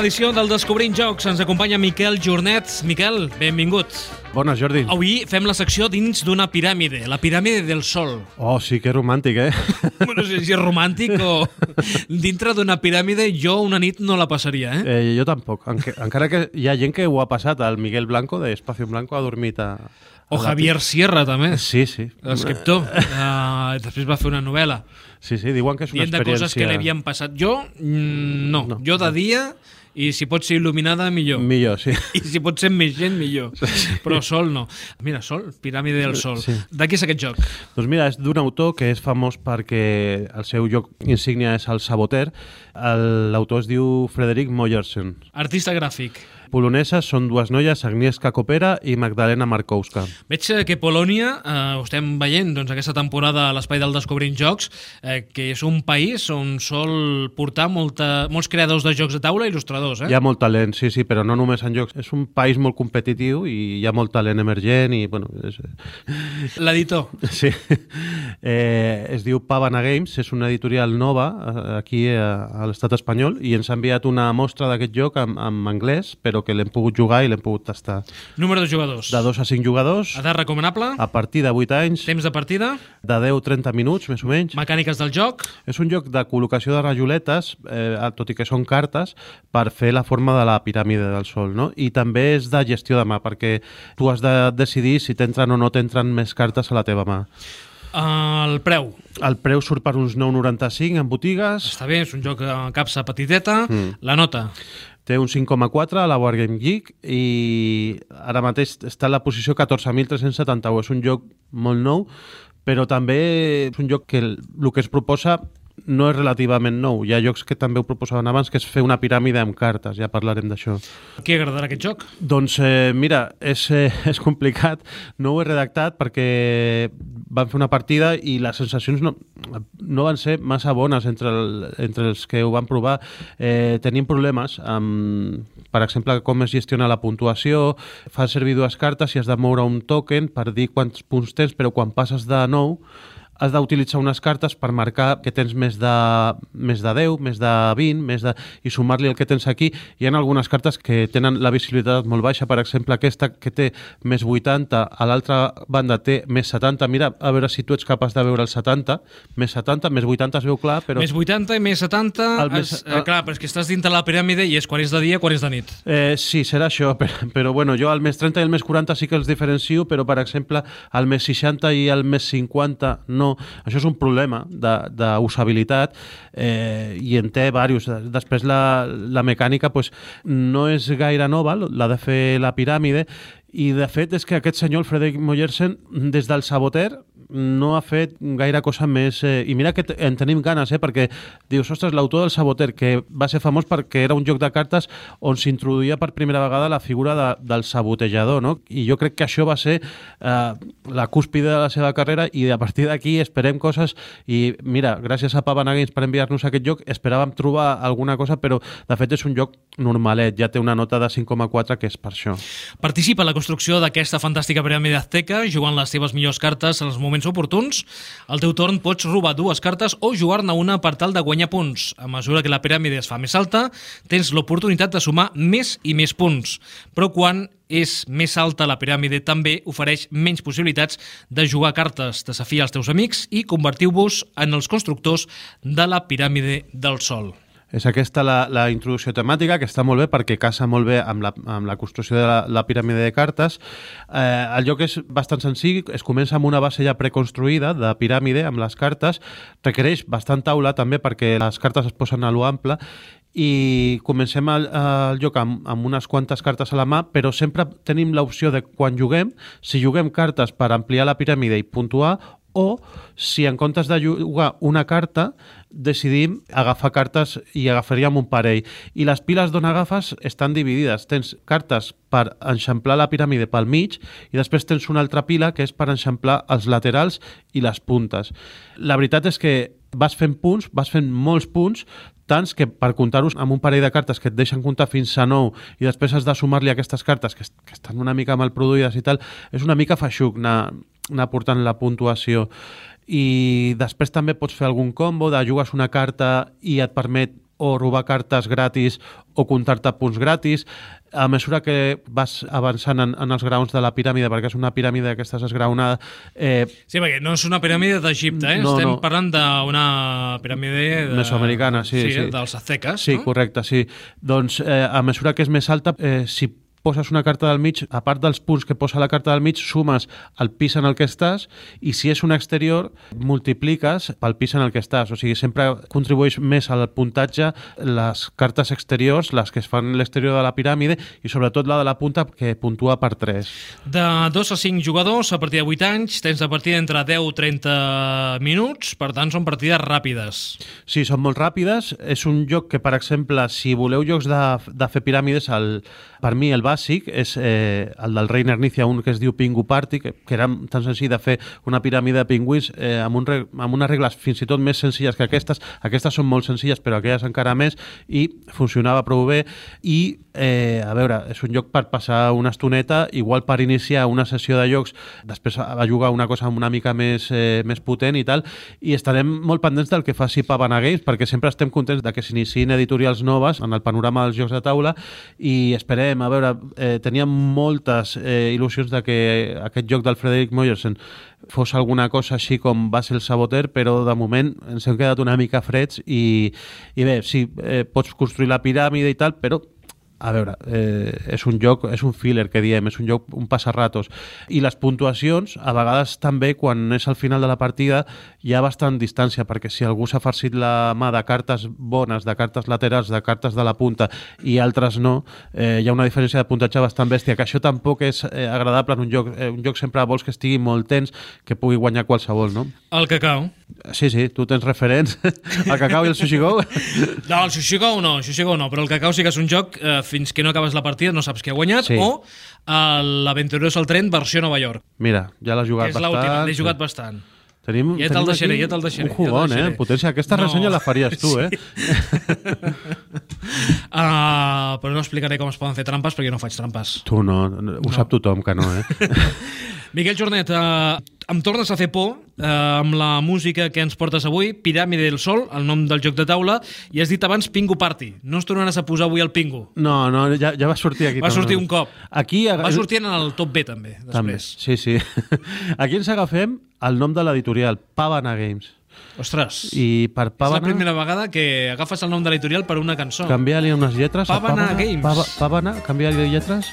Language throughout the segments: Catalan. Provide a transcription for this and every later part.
edició del Descobrint Jocs. Ens acompanya Miquel Jornet. Miquel, benvingut. Bona, Jordi. Avui fem la secció dins d'una piràmide, la piràmide del Sol. Oh, sí que romàntic, eh? No sé si és romàntic o... Dintre d'una piràmide jo una nit no la passaria, eh? eh jo tampoc. Enca encara que hi ha gent que ho ha passat. El Miguel Blanco, de Espacio Blanco, ha dormit a... O Javier Sierra, també. Sí, sí. L'escriptor. Uh, després va fer una novel·la. Sí, sí, diuen que és una Dient experiència... de coses que li havien passat. Jo, mm, no. No. Jo de dia, i si pot ser il·luminada, millor. Millor, sí. I si pot ser més gent, millor. Però sol no. Mira, sol, piràmide del sol. Sí. De qui és aquest joc? Doncs mira, és d'un autor que és famós perquè el seu lloc insígnia és el Saboter. L'autor es diu Frederic Moyersen. Artista gràfic. Poloneses són dues noies, Agnieszka Kopera i Magdalena Markowska. Veig eh, que Polònia, eh, ho estem veient doncs, aquesta temporada a l'Espai del Descobrint Jocs, eh, que és un país on sol portar molta, molts creadors de jocs de taula i il·lustradors. Eh? Hi ha molt talent, sí, sí, però no només en jocs. És un país molt competitiu i hi ha molt talent emergent i, bueno, és, L'editor. Sí. Eh, es diu Pavana Games, és una editorial nova eh, aquí a, a l'estat espanyol i ens ha enviat una mostra d'aquest joc en, en anglès, però que l'hem pogut jugar i l'hem pogut tastar. Número de jugadors. De 2 a 5 jugadors, Edat recomanable. a partir de 8 anys, Temps de partida. de 10-30 minuts, més o menys. Mecàniques del joc. És un joc de col·locació de rajoletes, eh, tot i que són cartes, per fer la forma de la piràmide del Sol, no? I també és de gestió de mà, perquè tu has de decidir si t'entren o no t'entren més cartes a la teva mà. El preu. El preu surt per uns 9,95 en botigues, Està bé, és un joc a capsa petiteta. Mm. La nota. té un 5,4 a la Wargame Geek i ara mateix està en la posició 14.371. És un joc molt nou, però també és un joc que el, el que es proposa no és relativament nou. Hi ha jocs que també ho proposaven abans, que és fer una piràmide amb cartes, ja parlarem d'això. Qui agradarà aquest joc? Doncs eh, mira, és, eh, és complicat, no ho he redactat perquè van fer una partida i les sensacions no, no van ser massa bones entre, el, entre els que ho van provar. Eh, tenim problemes amb, per exemple, com es gestiona la puntuació, fa servir dues cartes i has de moure un token per dir quants punts tens, però quan passes de 9 has d'utilitzar unes cartes per marcar que tens més de, més de 10, més de 20, més de, i sumar-li el que tens aquí. Hi ha algunes cartes que tenen la visibilitat molt baixa, per exemple, aquesta que té més 80, a l'altra banda té més 70. Mira, a veure si tu ets capaç de veure el 70, més 70, més 80 es veu clar, però... Més 80 i més 70... El més- es, eh, clar, però és que estàs dintre la piràmide i és quan és de dia, quan és de nit. Eh, sí, serà això, però, però bueno, jo el més 30 i el més 40 sí que els diferencio, però per exemple el més 60 i el més 50 no. Això és un problema d'usabilitat eh, i en té diversos. Després la, la mecànica pues, no és gaire nova, la de fer la piràmide, i de fet és que aquest senyor, el Frederic Moyersen, des del Saboter no ha fet gaire cosa més... Eh, I mira que en tenim ganes, eh, perquè dius, ostres, l'autor del Saboter, que va ser famós perquè era un joc de cartes on s'introduïa per primera vegada la figura de, del sabotejador, no? I jo crec que això va ser eh, la cúspide de la seva carrera i a partir d'aquí esperem coses i mira, gràcies a Pavana Games per enviar-nos aquest joc, esperàvem trobar alguna cosa, però de fet és un joc normalet, ja té una nota de 5,4 que és per això. Participa en la construcció d'aquesta fantàstica piràmide azteca jugant les teves millors cartes en els moments oportuns. Al teu torn pots robar dues cartes o jugar-ne una per tal de guanyar punts. A mesura que la piràmide es fa més alta, tens l'oportunitat de sumar més i més punts. Però quan és més alta la piràmide també ofereix menys possibilitats de jugar cartes, desafiar els teus amics i convertiu-vos en els constructors de la piràmide del Sol. És aquesta la, la introducció temàtica, que està molt bé perquè casa molt bé amb la, amb la construcció de la, la piràmide de cartes. Eh, el joc és bastant senzill, es comença amb una base ja preconstruïda de piràmide amb les cartes, requereix bastant taula també perquè les cartes es posen a lo ample i comencem el, el joc amb, amb unes quantes cartes a la mà, però sempre tenim l'opció de quan juguem, si juguem cartes per ampliar la piràmide i puntuar, o si en comptes de jugar una carta decidim agafar cartes i agafaríem un parell. I les piles d'on agafes estan dividides. Tens cartes per enxamplar la piràmide pel mig i després tens una altra pila que és per enxamplar els laterals i les puntes. La veritat és que vas fent punts, vas fent molts punts, tants que per comptar-los amb un parell de cartes que et deixen comptar fins a 9 i després has de sumar-li aquestes cartes que, que estan una mica mal produïdes i tal, és una mica feixuc anar, anar portant la puntuació i després també pots fer algun combo de jugues una carta i et permet o robar cartes gratis o comptar-te punts gratis. A mesura que vas avançant en, en els graons de la piràmide, perquè és una piràmide d'aquestes esgraonada, eh, Sí, perquè no és una piràmide d'Egipte, eh? No, Estem no. parlant d'una piràmide... De... Mesoamericana, sí, sí. dels aztecas, Sí, no? correcte, sí. Doncs eh, a mesura que és més alta, eh, si poses una carta del mig, a part dels punts que posa la carta del mig, sumes el pis en el que estàs i si és un exterior, multipliques pel pis en el que estàs. O sigui, sempre contribueix més al puntatge les cartes exteriors, les que es fan a l'exterior de la piràmide i sobretot la de la punta que puntua per 3. De 2 a 5 jugadors a partir de 8 anys, tens de partida entre 10 i 30 minuts, per tant són partides ràpides. Sí, són molt ràpides. És un joc que, per exemple, si voleu jocs de, de fer piràmides, el, per mi el bàsic és eh, el del Reiner Nícia, un que es diu Pingu Party, que, que era tan senzill de fer una piràmide de pingüins eh, amb, un, amb unes regles fins i tot més senzilles que aquestes. Aquestes són molt senzilles, però aquelles encara més, i funcionava prou bé. I, eh, a veure, és un joc per passar una estoneta, igual per iniciar una sessió de jocs, després a jugar una cosa una mica més, eh, més potent i tal, i estarem molt pendents del que faci Pavana Games, perquè sempre estem contents de que s'iniciïn editorials noves en el panorama dels jocs de taula i esperem, a veure, eh, teníem moltes eh, il·lusions de que aquest joc del Frederic Moyersen fos alguna cosa així com va ser el Saboter, però de moment ens hem quedat una mica freds i, i bé, sí, eh, pots construir la piràmide i tal, però a veure, eh, és un joc, és un filler que diem, és un joc, un passarratos. I les puntuacions, a vegades també, quan és al final de la partida, hi ha bastant distància, perquè si algú s'ha farcit la mà de cartes bones, de cartes laterals, de cartes de la punta, i altres no, eh, hi ha una diferència de puntatge bastant bèstia, que això tampoc és eh, agradable en un joc. Eh, un joc sempre vols que estigui molt tens, que pugui guanyar qualsevol, no? El cacau. Sí, sí, tu tens referents. el cacau i el sushi go. No, el Sushi Go no, el Sushi Go no, però el cacau sí que és un joc eh, fins que no acabes la partida no saps qui ha guanyat, Sí. o l'Aventureros al tren versió Nova York, Mira, ja l'has jugat és l'última, bastant. l'he jugat bastant. Tenim, Ja te'l deixaré, ja te'l deixaré, Un ja jugón, deixaré. eh? Potència. Aquesta No. ressenya la faries tu, eh? Uh, però no explicaré com es poden fer trampes perquè no faig trampes. Tu no, no, ho sap tothom que no, eh? Miquel Jornet, uh, em tornes a fer por uh, amb la música que ens portes avui, Piràmide del Sol, el nom del joc de taula, i has dit abans Pingu Party. No ens tornaràs a posar avui el Pingu. No, no, ja, ja va sortir aquí. Va també. sortir un cop. Aquí... Va sortir en el top B també, També, després. sí, sí. Aquí ens agafem el nom de l'editorial, Pavana Games. Ostres, I per és la Pavana... primera vegada que agafes el nom de l'editorial per una cançó. Canvia-li unes lletres a Pavana Pavana. Games. Pava, Pavana, canvia-li lletres.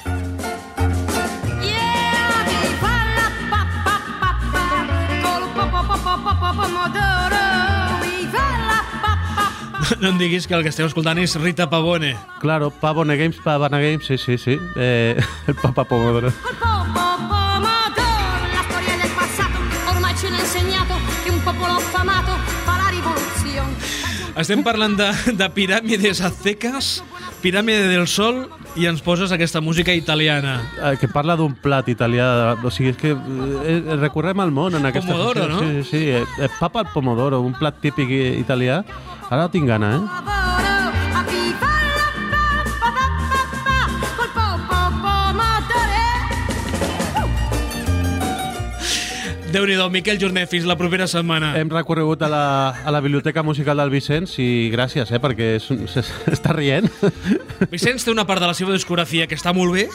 No em diguis que el que esteu escoltant és Rita Pavone. Claro, Pavone Games, Pavana Games, sí, sí, sí. Eh, el Papa Pomodoro. Col po po pomodoro, la storia del passato ormai ce l'ha insegnato che un popolo affamato fa la rivoluzione. Estem parlant de, de piràmides aztecas, piràmide del sol, i ens poses aquesta música italiana. Eh, que parla d'un plat italià. O sigui, és que eh, recorrem al món en aquesta... Pomodoro, funció. no? Sí, sí, sí. Eh, eh, papa al pomodoro, un plat típic italià. Ara tinc gana, eh? Lavoro, Déu-n'hi-do, Miquel Jornet, fins la propera setmana. Hem recorregut a la, a la Biblioteca Musical del Vicenç i gràcies, eh, perquè s'està rient. Vicenç té una part de la seva discografia que està molt bé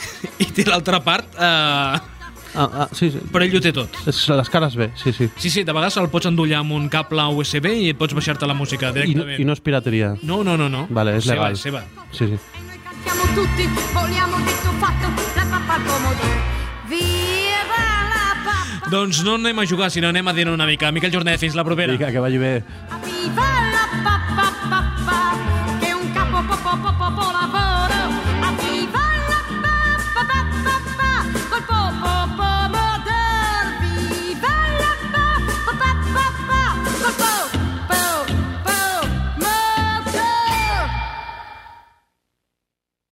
i té l'altra part... Eh, Ah, ah, sí, sí. però ell ho té tot. Les cares bé, sí, sí. Sí, sí, de vegades el pots endollar amb un cable USB i pots baixar-te la música I no, directament. I no és pirateria. No, no, no, no. Vale, és seva, legal. seva. Sí, sí. Cantiamo tutti, vogliamo detto fatto, la pappa al pomodoro. Viva! Doncs no anem a jugar, sinó anem a dinar una mica. Miquel Jornet, fins la propera. Vinga, que vagi bé.